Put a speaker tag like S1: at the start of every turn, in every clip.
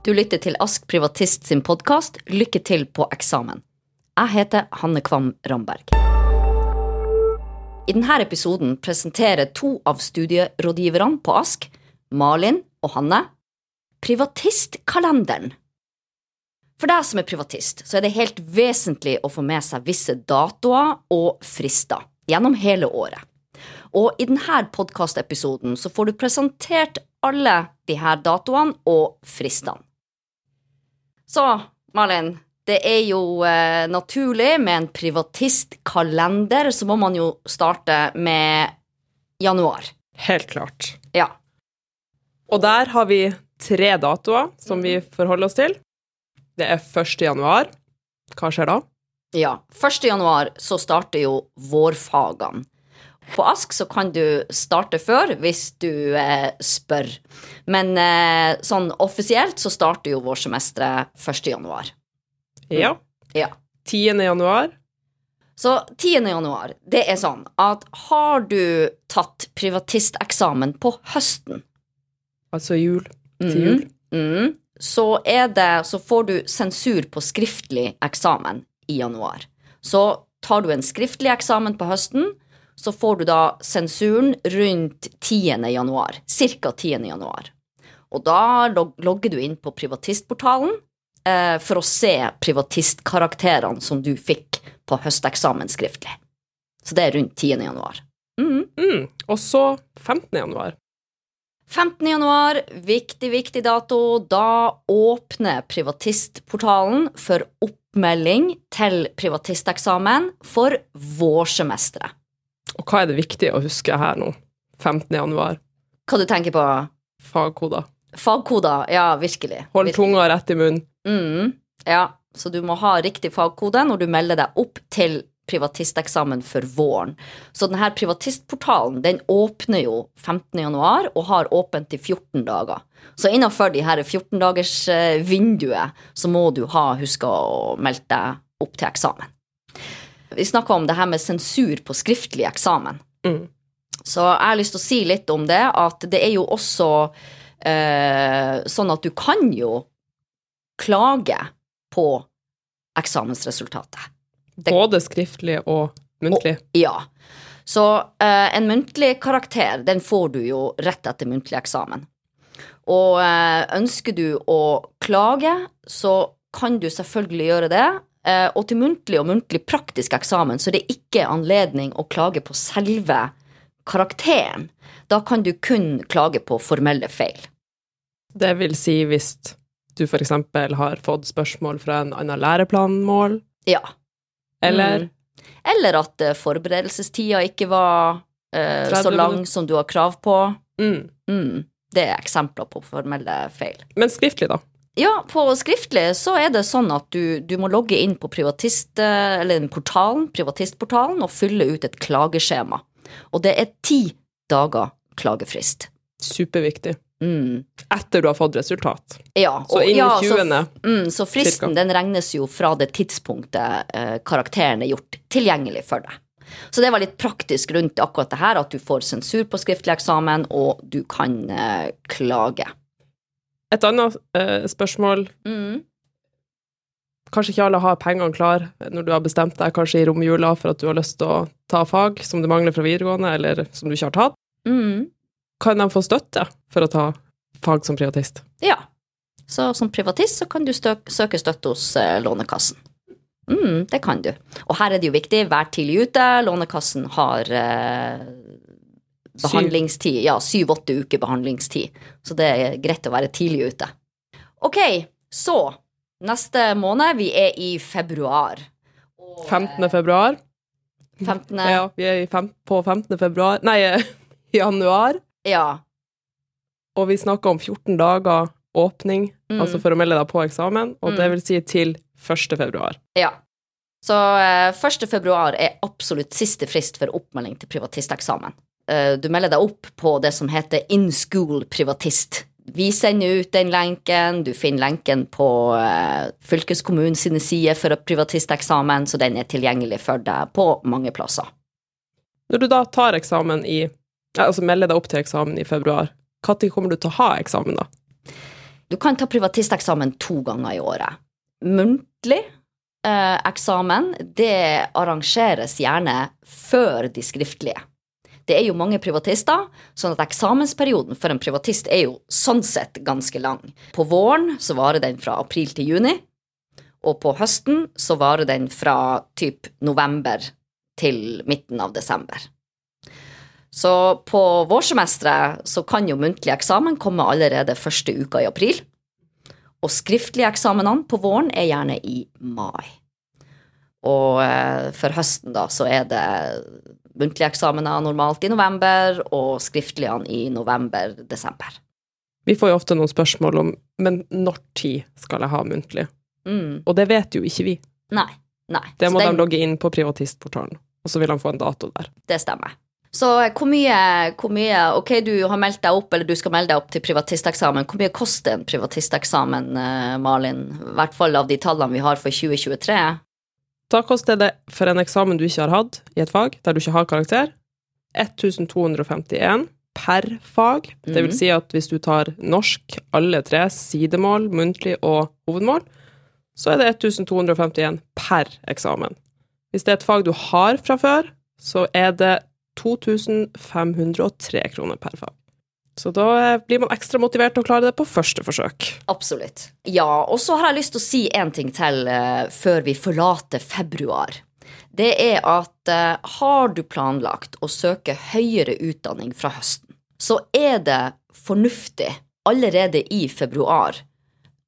S1: Du lytter til Ask Privatist sin podkast Lykke til på eksamen. Jeg heter Hanne Kvam Ramberg. I denne episoden presenterer to av studierådgiverne på Ask, Malin og Hanne, privatistkalenderen. For deg som er privatist, så er det helt vesentlig å få med seg visse datoer og frister gjennom hele året. Og i denne podkastepisoden så får du presentert alle disse datoene og fristene. Så, Malin, det er jo eh, naturlig med en privatistkalender, så må man jo starte med januar.
S2: Helt klart.
S1: Ja.
S2: Og der har vi tre datoer som vi forholder oss til. Det er 1. januar. Hva skjer da?
S1: Ja. 1. januar så starter jo vårfagene. På Ask så kan du starte før hvis du eh, spør. Men eh, sånn offisielt så starter jo vårsemesteret 1. januar.
S2: Ja.
S1: Ja.
S2: 10. januar.
S1: Så 10. januar, det er sånn at har du tatt privatisteksamen på høsten,
S2: Altså jul. Til jul.
S1: mm, så, er det, så får du sensur på skriftlig eksamen i januar. Så tar du en skriftlig eksamen på høsten, så får du da sensuren rundt 10. januar. Cirka 10. januar. Og da logger du inn på privatistportalen eh, for å se privatistkarakterene som du fikk på høsteksamen skriftlig. Så det er rundt 10. januar. Mhm.
S2: Mm. Og så 15. januar.
S1: 15. januar, viktig, viktig dato. Da åpner privatistportalen for oppmelding til privatisteksamen for vårsemesteret.
S2: Og hva er det viktig å huske her nå? 15. januar.
S1: Hva du tenker på?
S2: Fagkoder.
S1: Fagkoder, ja, virkelig.
S2: Hold
S1: virkelig.
S2: tunga rett i munnen.
S1: Mm, ja, så du må ha riktig fagkode når du melder deg opp til privatisteksamen for våren. Så denne privatistportalen den åpner jo 15. januar og har åpent i 14 dager. Så innenfor de her 14 dagers eh, vinduet så må du ha huska å melde deg opp til eksamen. Vi snakka om det her med sensur på skriftlig eksamen.
S2: Mm.
S1: Så jeg har lyst til å si litt om det, at det er jo også eh, sånn at du kan jo klage på eksamensresultatet. Det-
S2: Både skriftlig og muntlig.
S1: Ja. Så eh, en muntlig karakter, den får du jo rett etter muntlig eksamen. Og eh, ønsker du å klage, så kan du selvfølgelig gjøre det. Eh, og til muntlig og muntlig praktisk eksamen så er det ikke anledning å klage på selve karakteren. Da kan du kun klage på formelle feil.
S2: Det vil si hvis du eksempel har fått spørsmål fra en annen læreplanmål,
S1: Ja.
S2: eller
S1: Mm. Eller at eh, forberedelsestida ikke var eh, så lang som du har krav på.
S2: mm.
S1: Mm. Det er eksempler på formelle feil.
S2: Men skriftlig, da.
S1: Ja, på skriftlig så er det sånn at du, du må logge inn på privatist, eh, portalen, privatistportalen og fylle ut et klageskjema. Og det er ti dager klagefrist.
S2: Superviktig.
S1: Mm.
S2: Etter du har fått resultat.
S1: Ja,
S2: Så
S1: og-
S2: inn i
S1: ja,
S2: 20.
S1: Så, mm, så fristen
S2: Cirka.
S1: den regnes jo fra det tidspunktet eh, karakteren er gjort tilgjengelig for deg. Så det var litt praktisk rundt akkurat det her, at du får sensur på skriftlig eksamen, og du kan eh, klage.
S2: Et annet eh, spørsmål
S1: Mm.
S2: Kanskje ikke alle har pengene klar når du har bestemt deg kanskje i romjula for at du har lyst til å ta fag som du mangler fra videregående, eller som du ikke har tatt.
S1: Mm.
S2: Kan de få støtte for å ta fag som privatist?
S1: Ja. Så som privatist så kan du stø søke støtte hos eh, Lånekassen. Mm, det kan du. Og her er det jo viktig, vær tidlig ute. Lånekassen har eh, behandlingstid, ja, syv-åtte uker behandlingstid. Så det er greit å være tidlig ute. Ok, så neste måned, vi er i februar. Og,
S2: 15. februar.
S1: 15.
S2: Ja, vi er i fem, på 15. februar Nei, januar.
S1: Ja.
S2: Og vi snakker om 14 dager åpning,
S1: Mm.
S2: altså for å melde deg på eksamen, og
S1: Mm.
S2: det vil si til 1. februar.
S1: Ja. Så eh, 1. februar er absolutt siste frist for oppmelding til privatisteksamen. Eh, du melder deg opp på det som heter In School Privatist. Vi sender ut den lenken, du finner lenken på fylkeskommunens fylkeskommunen sine sider for privatisteksamen, så den er tilgjengelig for deg på mange plasser.
S2: Når du da tar eksamen i Altså melder deg opp til eksamen i februar, når kommer du til å ha eksamen, da?
S1: Du kan ta privatisteksamen to ganger i året. Muntlig eh, eksamen, det arrangeres gjerne før de skriftlige. Det er jo mange privatister, sånn at eksamensperioden for en privatist er jo sånn sett ganske lang. På våren så varer den fra april til juni, og på høsten så varer den fra typ november til midten av desember. Så på vårsemesteret så kan jo muntlig eksamen komme allerede første uka i april. Og skriftlige eksamenene på våren er gjerne i mai. Og eh, for høsten, da, så er det muntlige eksamener normalt i november, og skriftlige i november-desember.
S2: Vi får jo ofte noen spørsmål om men når tid skal jeg ha muntlig?
S1: Mm.
S2: Og det vet jo ikke vi.
S1: Nei. Nei.
S2: Det må
S1: den-
S2: de logge inn på privatistportalen, og så vil han få en dato der.
S1: Det stemmer. Så eh, hvor mye, hvor mye Ok, du har meldt deg opp, eller du skal melde deg opp til privatisteksamen. Hvor mye koster en privatisteksamen, eh, Malin? I hvert fall av de tallene vi har for 2023.
S2: Da koster det for en eksamen du ikke har hatt i et fag, der du ikke har karakter, 1251 per fag. Det vil
S1: Mhm.
S2: si at hvis du tar norsk, alle tre, sidemål, muntlig og hovedmål, så er det 1251 per eksamen. Hvis det er et fag du har fra før, så er det 2503 kroner per fag. Så da eh, blir man ekstra motivert til å klare det på første forsøk.
S1: Absolutt. Ja, og så har jeg lyst til å si en ting til eh, før vi forlater februar. Det er at eh, har du planlagt å søke høyere utdanning fra høsten, så er det fornuftig allerede i februar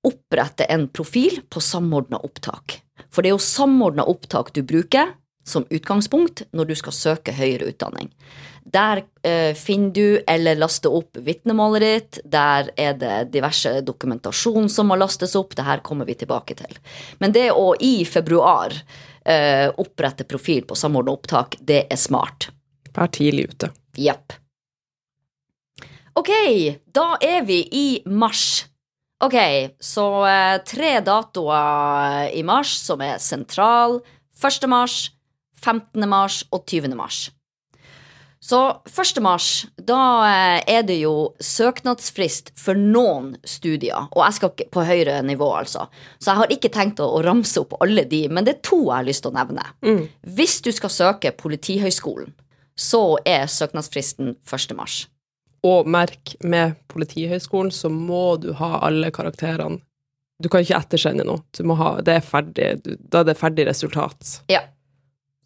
S1: opprette en profil på samordna opptak. For det er jo samordna opptak du bruker som utgangspunkt når du skal søke høyere utdanning. Der eh, finner du eller laster opp vitnemålet ditt. Der er det diverse dokumentasjon som må lastes opp. Det her kommer vi tilbake til. Men det å i februar eh, opprette profil på samordna opptak, det er smart.
S2: Vær tidlig ute.
S1: Jepp. Ok, da er vi i mars. Ok, så eh, tre datoer i mars som er sentral. 1. mars, 15. mars og 20. mars. Så 1. mars, da eh, er det jo søknadsfrist for noen studier, og jeg skal på høyere nivå, altså. Så jeg har ikke tenkt å, å ramse opp alle de, men det er to jeg har lyst til å nevne.
S2: Mm.
S1: Hvis du skal søke Politihøgskolen, så er søknadsfristen 1. mars.
S2: Og merk, med Politihøgskolen så må du ha alle karakterene. Du kan ikke ettersende noe. Ha, det er ferdig, da er det ferdig resultat.
S1: Ja,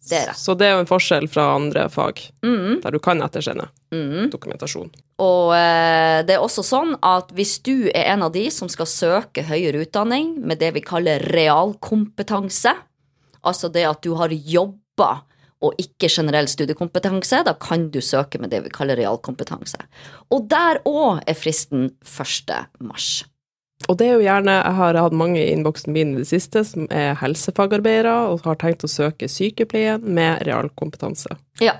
S1: det er rett.
S2: Så det er jo en forskjell fra andre fag,
S1: Mm,
S2: der du kan ettersende
S1: mm.
S2: dokumentasjon.
S1: Og eh, det er også sånn at hvis du er en av de som skal søke høyere utdanning med det vi kaller realkompetanse, altså det at du har jobba og ikke generell studiekompetanse, da kan du søke med det vi kaller realkompetanse. Og der òg er fristen 1. mars.
S2: Og det er jo gjerne, jeg har hatt mange i innboksen min i det siste som er helsefagarbeidere og har tenkt å søke sykepleien med realkompetanse.
S1: Ja.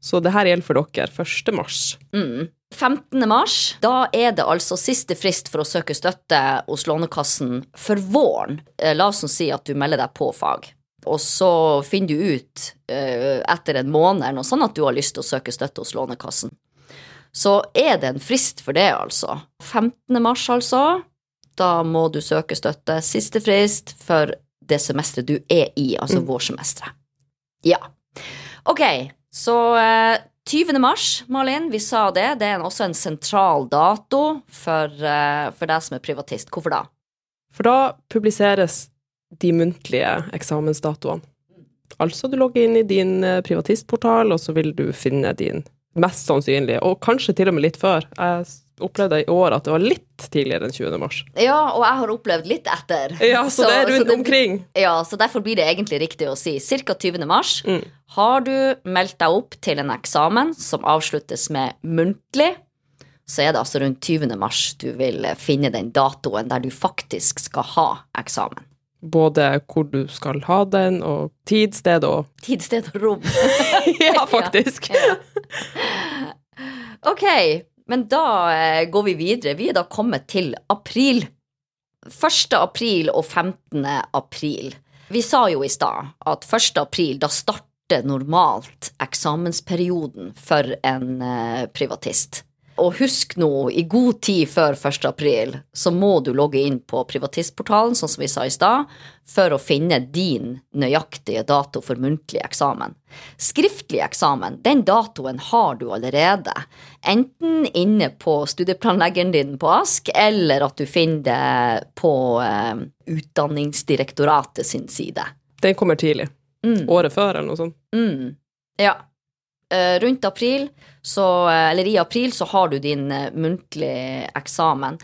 S2: Så det her gjelder for dere 1. mars.
S1: Mm. 15. mars, da er det altså siste frist for å søke støtte hos Lånekassen for våren. Eh, La oss si at du melder deg på fag, og så finner du ut eh, etter en måned eller noe sånn at du har lyst til å søke støtte hos Lånekassen. Så er det en frist for det, altså. 15. mars, altså. Da må du søke støtte. Siste frist for det semesteret du er i, altså vårsemesteret. Ja. Ok, så eh, 20. mars, Malin, vi sa det. Det er også en sentral dato for, eh, for deg som er privatist. Hvorfor da?
S2: For da publiseres de muntlige eksamensdatoene. Altså, du logger inn i din eh, privatistportal, og så vil du finne din mest sannsynlig, og kanskje til og med litt før. Jeg opplevde i år at det var litt tidligere enn 20. mars.
S1: Ja, og jeg har opplevd litt etter.
S2: Ja, så, det er rundt
S1: det-
S2: omkring.
S1: Ja, så derfor blir det egentlig riktig å si ca. 20. mars.
S2: Mm.
S1: Har du meldt deg opp til en eksamen som avsluttes med muntlig, så er det altså rundt 20. mars du vil finne den datoen der du faktisk skal ha eksamen.
S2: Både hvor du skal ha den, og tid, sted og
S1: Tid, sted og rom.
S2: Ja, faktisk.
S1: Ja. Ok, men da eh, går vi videre. Vi er da kommet til april. 1. april og 15. april. Vi sa jo i stad at 1. april, da starter normalt eksamensperioden for en eh, privatist. Og husk nå, i god tid før 1. april, så må du logge inn på privatistportalen, sånn som vi sa i stad, for å finne din nøyaktige dato for muntlig eksamen. Skriftlig eksamen, den datoen har du allerede. Enten inne på studieplanleggeren din på Ask, eller at du finner det på eh, Utdanningsdirektoratet sin side.
S2: Den kommer tidlig.
S1: Mm.
S2: Året før, eller noe sånt.
S1: Mm. Ja. Eh, rundt april, så, eh, eller i april, så har du din muntlige muntlig eksamen.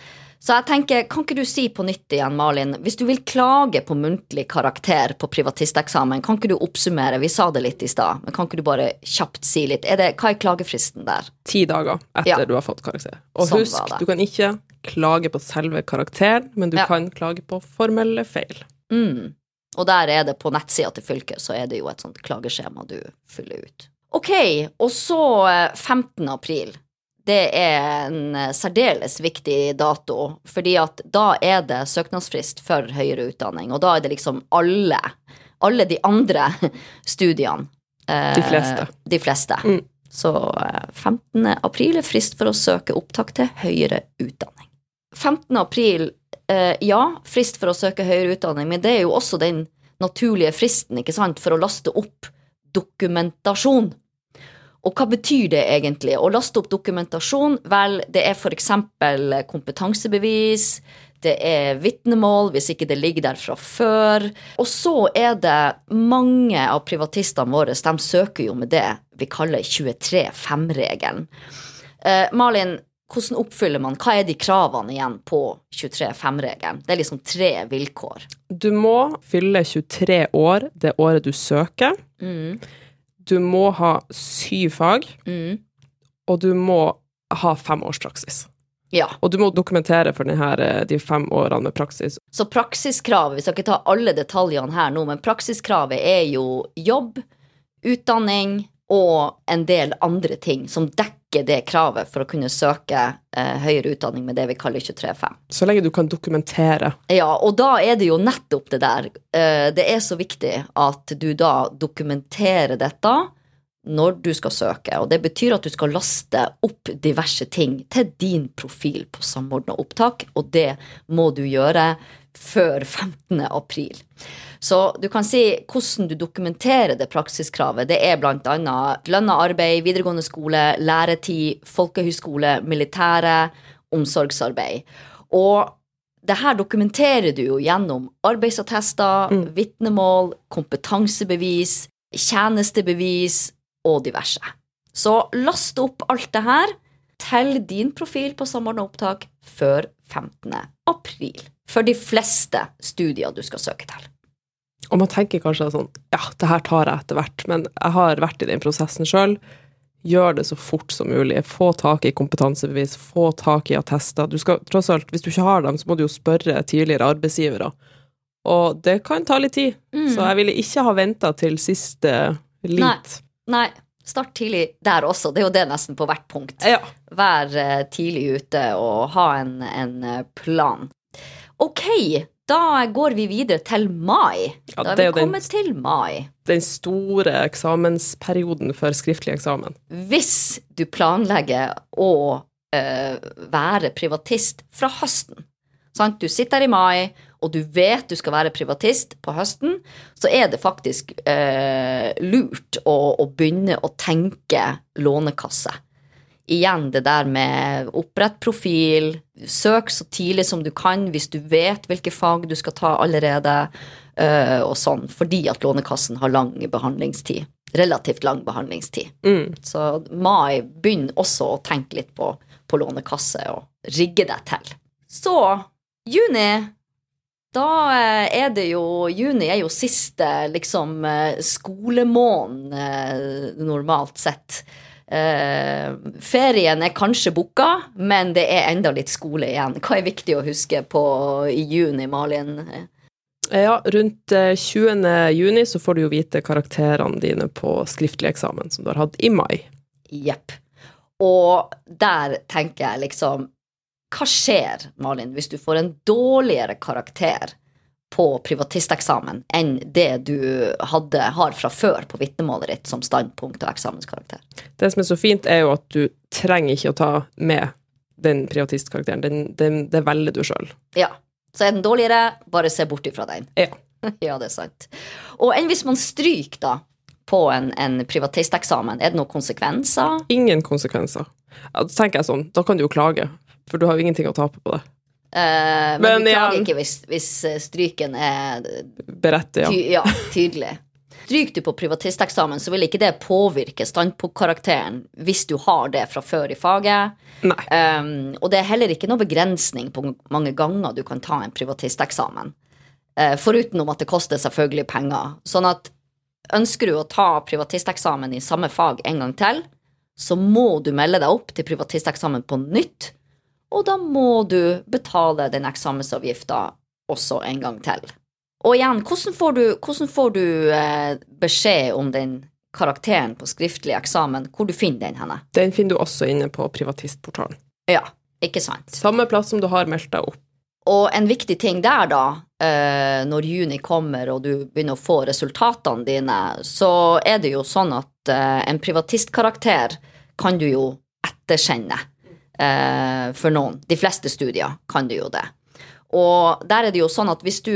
S1: Så jeg tenker, kan ikke du si på nytt igjen, Malin, hvis du vil klage på muntlig karakter på privatisteksamen, kan ikke du oppsummere, vi sa det litt i stad, men kan ikke du bare kjapt si litt, er det, hva er klagefristen der?
S2: Ti dager etter
S1: Ja.
S2: du har fått karakter. Og
S1: Sånn
S2: husk, du kan ikke klage på selve karakteren, men du
S1: Ja.
S2: kan klage på formelle feil.
S1: Mm. Og der er det på nettsida til fylket, så er det jo et sånt klageskjema du fyller ut. Ok, og så eh, 15. april. Det er en eh, særdeles viktig dato, fordi at da er det søknadsfrist for høyere utdanning, og da er det liksom alle, alle de andre studiene. eh,
S2: De fleste.
S1: De fleste.
S2: Mm.
S1: Så eh, 15. april er frist for å søke opptak til høyere utdanning. 15. april, eh, ja, frist for å søke høyere utdanning, men det er jo også den naturlige fristen, ikke sant, for å laste opp dokumentasjon. Og hva betyr det egentlig? Å laste opp dokumentasjon, vel, det er eksempel kompetansebevis, det er vitnemål, hvis ikke det ligger der fra før. Og så er det mange av privatistene våre, de søker jo med det vi kaller 23-5-regelen. Eh, Malin, hvordan oppfyller man, hva er de kravene igjen på 23-5-regelen? Det er liksom tre vilkår.
S2: Du må fylle 23 år det året du søker.
S1: Mm,
S2: Du må ha syv fag,
S1: mm.
S2: og du må ha fem års praksis.
S1: Ja.
S2: Og du må dokumentere for denne, eh, de fem årene med praksis.
S1: Så praksiskravet, vi skal ikke ta alle detaljene her nå, men praksiskravet er jo jobb, utdanning og en del andre ting som dekker det kravet for å kunne søke eh, høyere utdanning med det vi kaller 23-5.
S2: Så lenge du kan dokumentere.
S1: Ja, og da er det jo nettopp det der. eh, Det er så viktig at du da dokumenterer dette når du skal søke, og det betyr at du skal laste opp diverse ting til din profil på Samordna opptak, og det må du gjøre før 15. april. Så du kan si hvordan du dokumenterer det praksiskravet. Det er annet lønna arbeid, videregående skole, læretid, folkehøyskole, militære, omsorgsarbeid. Og det her dokumenterer du jo gjennom arbeidsattester, vitnemål, kompetansebevis, tjenestebevis og diverse. Så last opp alt det her til din profil på Samordna opptak før 15. april. For de fleste studier du skal søke til.
S2: Og man tenker kanskje sånn Ja, det her tar jeg etter hvert, men jeg har vært i den prosessen sjøl. Gjør det så fort som mulig. Få tak i kompetansebevis, få tak i attester. Du skal, tross alt, hvis du ikke har dem, så må du jo spørre tidligere arbeidsgivere. Og det kan ta litt tid, så jeg ville ikke ha venta til siste lit.
S1: Nei, start tidlig der også. Det er jo det nesten på hvert punkt.
S2: Ja.
S1: Vær eh, tidlig ute og ha en, en eh, plan. Ok, da går vi videre til mai.
S2: Ja,
S1: Da er vi
S2: kommet den-
S1: til mai.
S2: Den store eksamensperioden for skriftlig eksamen.
S1: Hvis du planlegger å eh, være privatist fra høsten, sant? du sitter her i mai, og du vet du skal være privatist på høsten, så er det faktisk eh, lurt å, å begynne å tenke lånekasse. Igjen det der med opprett profil, søk så tidlig som du kan hvis du vet hvilke fag du skal ta allerede, eh, og sånn, fordi at Lånekassen har lang behandlingstid. Relativt lang behandlingstid.
S2: Mm.
S1: Så mai, begynn også å tenke litt på, på Lånekasse og rigge deg til. Så juni, da eh, er det jo Juni er jo siste liksom eh, skolemåned normalt sett. Eh, ferien er kanskje booka, men det er enda litt skole igjen. Hva er viktig å huske på i juni, Malin?
S2: Ja, rundt eh, 20. juni så får du jo vite karakterene dine på skriftlig eksamen som du har hatt i mai.
S1: Jepp. Og der tenker jeg liksom Hva skjer, Malin, hvis du får en dårligere karakter på privatisteksamen enn det du hadde, har fra før på vitnemålet ditt som standpunkt og eksamenskarakter.
S2: Det som er så fint, er jo at du trenger ikke å ta med den privatistkarakteren. Den, den, det velger du sjøl.
S1: Ja. Så er den dårligere, bare se bort ifra den.
S2: Ja.
S1: ja, det er sant. Og enn hvis man stryker, da, på en, en privatisteksamen, er det noen konsekvenser?
S2: Ingen konsekvenser. Ja, da tenker jeg sånn, da kan du jo klage, for du har jo ingenting å tape på det.
S1: Eh, men,
S2: Men
S1: beklager klager ikke hvis, hvis eh, stryken er
S2: Berettiget.
S1: ty ja, tydelig. Stryker du på privatisteksamen, så vil ikke det påvirke standpunktkarakteren hvis du har det fra før i faget. Um, og det er heller ikke noe begrensning på hvor mange ganger du kan ta en privatisteksamen. Uh, foruten om at det koster selvfølgelig penger. Sånn at ønsker du å ta privatisteksamen i samme fag en gang til, så må du melde deg opp til privatisteksamen på nytt, og da må du betale den eksamensavgifta også en gang til. Og igjen, hvordan får du, hvordan får du eh, beskjed om den karakteren på skriftlig eksamen, hvor du finner den henne?
S2: Den finner du også inne på privatistportalen.
S1: Ja, ikke sant?
S2: Samme plass som du har meldt deg opp.
S1: Og en viktig ting der, da, eh, når juni kommer og du begynner å få resultatene dine, så er det jo sånn at eh, en privatistkarakter kan du jo etterkjenne eh, for noen. De fleste studier kan du jo det. Og der er det jo sånn at hvis du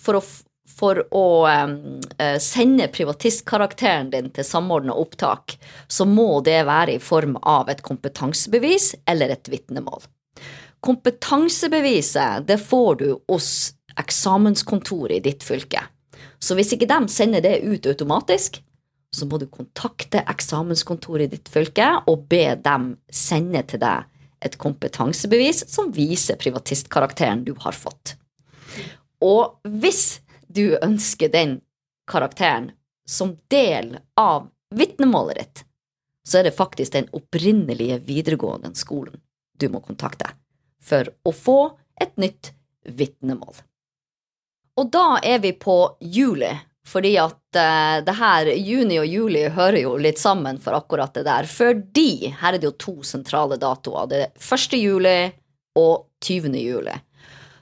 S1: For å, for å eh, sende privatistkarakteren din til samordna opptak, så må det være i form av et kompetansebevis eller et vitnemål. Kompetansebeviset det får du hos eksamenskontoret i ditt fylke. Så hvis ikke de sender det ut automatisk, så må du kontakte eksamenskontoret i ditt fylke og be dem sende til deg et kompetansebevis som viser privatistkarakteren du har fått. Og hvis du ønsker den karakteren som del av vitnemålet ditt, så er det faktisk den opprinnelige videregående skolen du må kontakte for å få et nytt vitnemål. Og da er vi på juli, fordi at uh, det her, juni og juli hører jo litt sammen for akkurat det der. Fordi her er det jo to sentrale datoer. Det er 1. juli og 20. juli.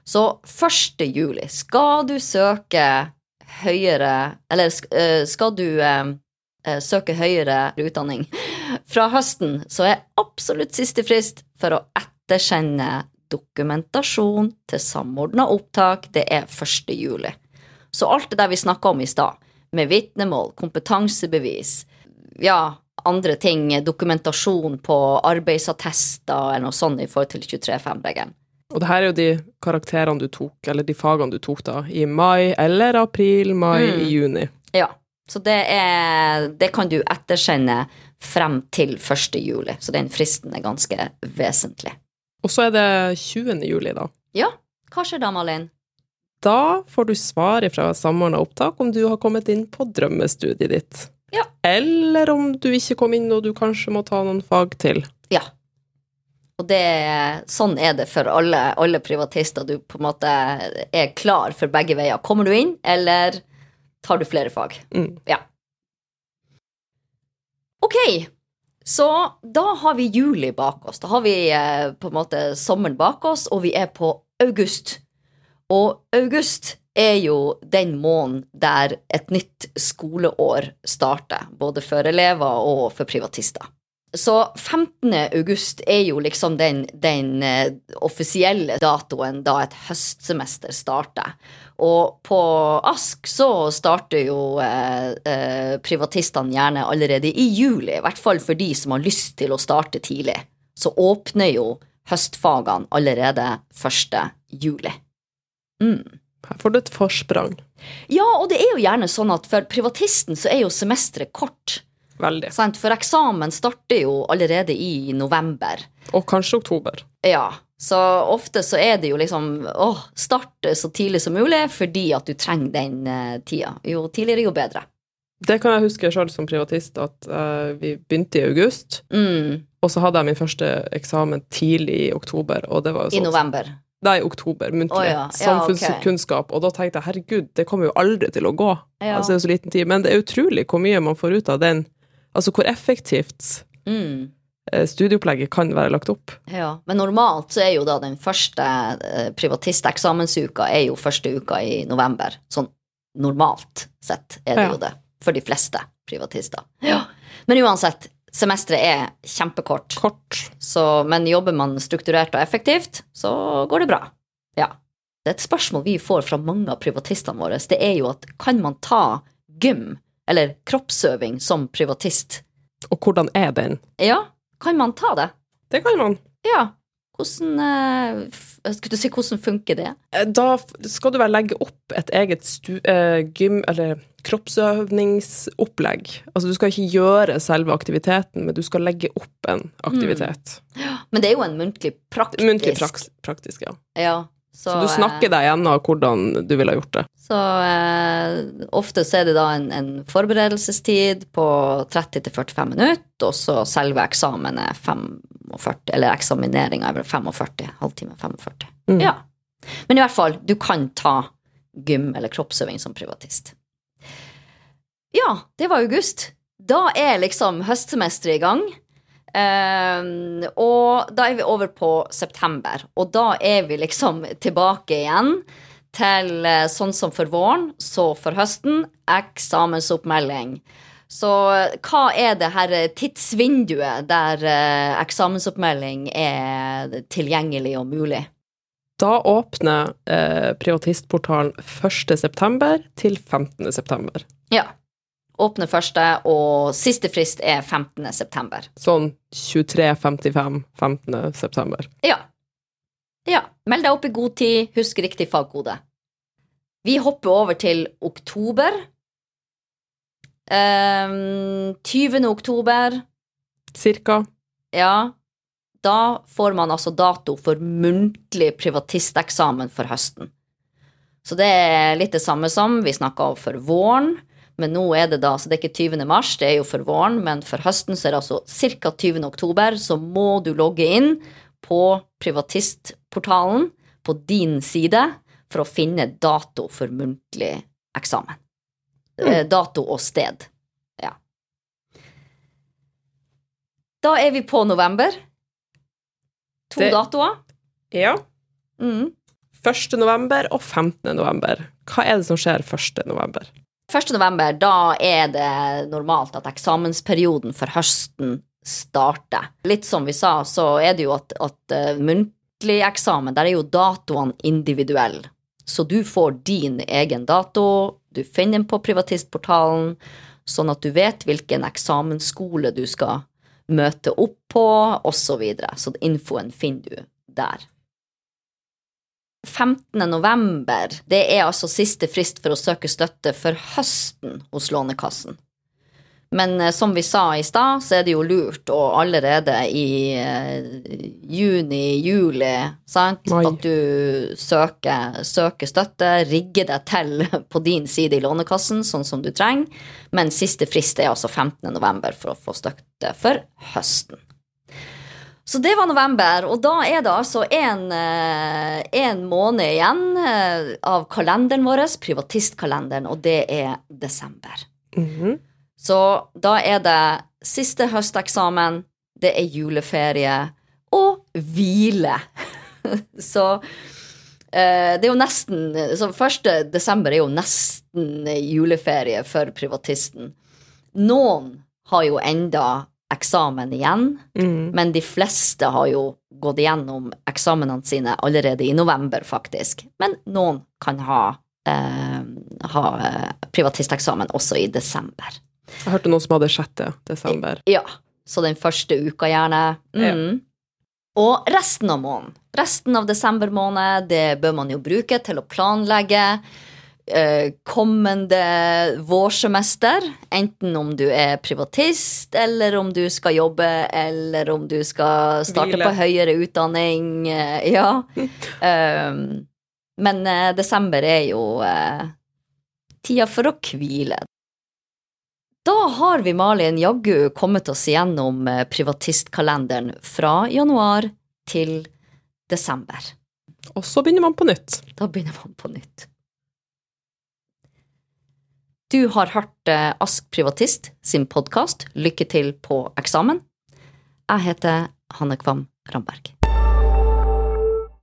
S1: Så 1. juli skal du søke høyere Eller eh, skal du eh, søke høyere utdanning fra høsten, så er absolutt siste frist for å etterkjenne dokumentasjon til samordna opptak, det er 1. juli. Så alt det der vi snakka om i stad, med vitnemål, kompetansebevis, ja, andre ting, dokumentasjon på arbeidsattester eller noe sånt i forhold til 23.5-regelen.
S2: Og det her er jo de karakterene du tok, eller de fagene du tok da, i mai eller april, mai,
S1: Mm.
S2: juni.
S1: Ja, så det er Det kan du ettersende frem til 1. juli, så den fristen er ganske vesentlig.
S2: Og så er det 20. juli, da.
S1: Ja, hva skjer da, Malin?
S2: Da får du svar fra Samordna opptak om du har kommet inn på drømmestudiet ditt.
S1: Ja.
S2: Eller om du ikke kom inn og du kanskje må ta noen fag til.
S1: Ja. Og det, sånn er det for alle, alle privatister. Du på en måte er klar for begge veier. Kommer du inn, eller tar du flere fag?
S2: Mm.
S1: Ja. Ok, så da har vi juli bak oss. Da har vi eh, på en måte sommeren bak oss, og vi er på august. Og august er jo den måneden der et nytt skoleår starter, både for elever og for privatister. Så 15. august er jo liksom den, den eh, offisielle datoen da et høstsemester starter. Og på Ask så starter jo eh, eh, privatistene gjerne allerede i juli, i hvert fall for de som har lyst til å starte tidlig. Så åpner jo høstfagene allerede 1. juli. Mm.
S2: Her får du et forsprang.
S1: Ja, og det er jo gjerne sånn at for privatisten så er jo semesteret kort.
S2: Veldig.
S1: Sant? For eksamen starter jo allerede i november.
S2: Og kanskje oktober.
S1: Ja, så ofte så er det jo liksom åh, starte så tidlig som mulig fordi at du trenger den eh, tida. Jo tidligere, jo bedre.
S2: Det kan jeg huske sjøl som privatist, at uh, vi begynte i august.
S1: Mm,
S2: Og så hadde jeg min første eksamen tidlig i oktober. Og det var jo
S1: I
S2: sånn
S1: november.
S2: Nei, oktober, muntlig.
S1: Oh, ja,
S2: Samfunnskunnskap. Og da tenkte jeg herregud, det kommer jo aldri til å gå. Altså, det er jo så liten tid. Men det er utrolig hvor mye man får ut av den. Altså hvor effektivt
S1: Mm,
S2: eh, studieopplegget kan være lagt opp.
S1: Ja, Men normalt så er jo da den første privatisteksamensuka privatisteksammensuka er jo første uka i november. Sånn normalt sett er det
S2: Ja.
S1: jo det. For de fleste privatister. Ja. Men uansett, semesteret er kjempekort.
S2: Kort.
S1: Så, men jobber man strukturert og effektivt, så går det bra. Ja. Det er et spørsmål vi får fra mange av privatistene våre. Det er jo at kan man ta gym, eller kroppsøving, som privatist?
S2: Og hvordan er den?
S1: Ja, kan man ta det?
S2: Det kan man.
S1: Ja. Hvordan eh, Skulle du si hvordan funker det?
S2: Eh, Da skal du vel legge opp et eget stu, eh, gym- eller kroppsøvingsopplegg. Altså du skal ikke gjøre selve aktiviteten, men du skal legge opp en aktivitet.
S1: Men det er jo en muntlig praktisk
S2: Muntlig praks, praktisk, ja.
S1: Ja. Så,
S2: Så du snakker deg gjennom hvordan du ville ha gjort det.
S1: Så eh, ofte så er det da en, en forberedelsestid på 30-45 minutter, og så selve eksamen er 45, eller eksamineringa er 45, halvtime 45.
S2: Mm.
S1: Ja. Men i hvert fall, du kan ta gym eller kroppsøving som privatist. Ja, det var august. Da er liksom høstsemesteret i gang. Ehm, og da er vi over på september, og da er vi liksom tilbake igjen til eh, sånn som for våren, så for høsten, eksamensoppmelding. Så eh, hva er det her eh, tidsvinduet der eh, eksamensoppmelding er tilgjengelig og mulig?
S2: Da åpner eh, privatistportalen 1.9. til 15.9.
S1: Ja. Åpne første, og siste frist er 15. september.
S2: Sånn 23.55 15.9.
S1: Ja. Ja. Meld deg opp i god tid, husk riktig fagkode. Vi hopper over til oktober. Um, 20. oktober,
S2: Cirka.
S1: ja. Da får man altså dato for muntlig privatisteksamen for høsten. Så det er litt det samme som vi snakka om for våren. Men nå er det da, så det er ikke 20. mars, det er jo for våren, men for høsten så er det altså ca. 20. oktober, så må du logge inn på privatistportalen på din side for å finne dato for muntlig eksamen. Mm. Dato og sted. Ja. Da er vi på november. To
S2: Det-
S1: datoer.
S2: Ja.
S1: Mm.
S2: 1. november og 15. november. Hva er det som skjer 1. november?
S1: 1. november, da er det normalt at eksamensperioden for høsten starter. Litt som vi sa, så er det jo at, at eh, muntlig eksamen, der er jo datoene individuelle. Så du får din egen dato, du finner den på privatistportalen, sånn at du vet hvilken eksamensskole du skal møte opp på, osv. Så, videre. så infoen finner du der. 15. november, det er altså siste frist for å søke støtte for høsten hos Lånekassen. Men eh, som vi sa i stad, så er det jo lurt å allerede i eh, juni-juli, sant,
S2: Mai.
S1: at du søker, søker støtte, rigger deg til på din side i Lånekassen, sånn som du trenger, men siste frist er altså 15. november for å få støtte for høsten. Så det var november, og da er det altså en, eh, måned igjen eh, av kalenderen vår, privatistkalenderen, og det er desember.
S2: Mhm.
S1: Så da er det siste høsteksamen, det er juleferie og hvile. Så eh, det er jo nesten Så 1. desember er jo nesten juleferie for privatisten. Noen har jo enda eksamen igjen,
S2: mm.
S1: men de fleste har jo gått igjennom eksamenene sine allerede i november, faktisk. Men noen kan ha, eh, ha eh, privatisteksamen også i desember.
S2: Jeg hørte noen som hadde 6. desember.
S1: Ja, så den første uka gjerne. Mm. Og resten av måneden, resten av desember måned, det bør man jo bruke til å planlegge kommende vårsemester. Enten om du er privatist, eller om du skal jobbe, eller om du skal starte
S2: Hvile.
S1: på høyere utdanning. eh, ja. Um, men eh, desember er jo uh, tida for å hvile. Da har vi, Malin, jaggu kommet oss igjennom eh, privatistkalenderen fra januar til desember.
S2: Og så begynner man på nytt.
S1: Da begynner man på nytt. Du har hørt eh, Ask Privatist sin podkast Lykke til på eksamen. Jeg heter Hanne Kvam Ramberg.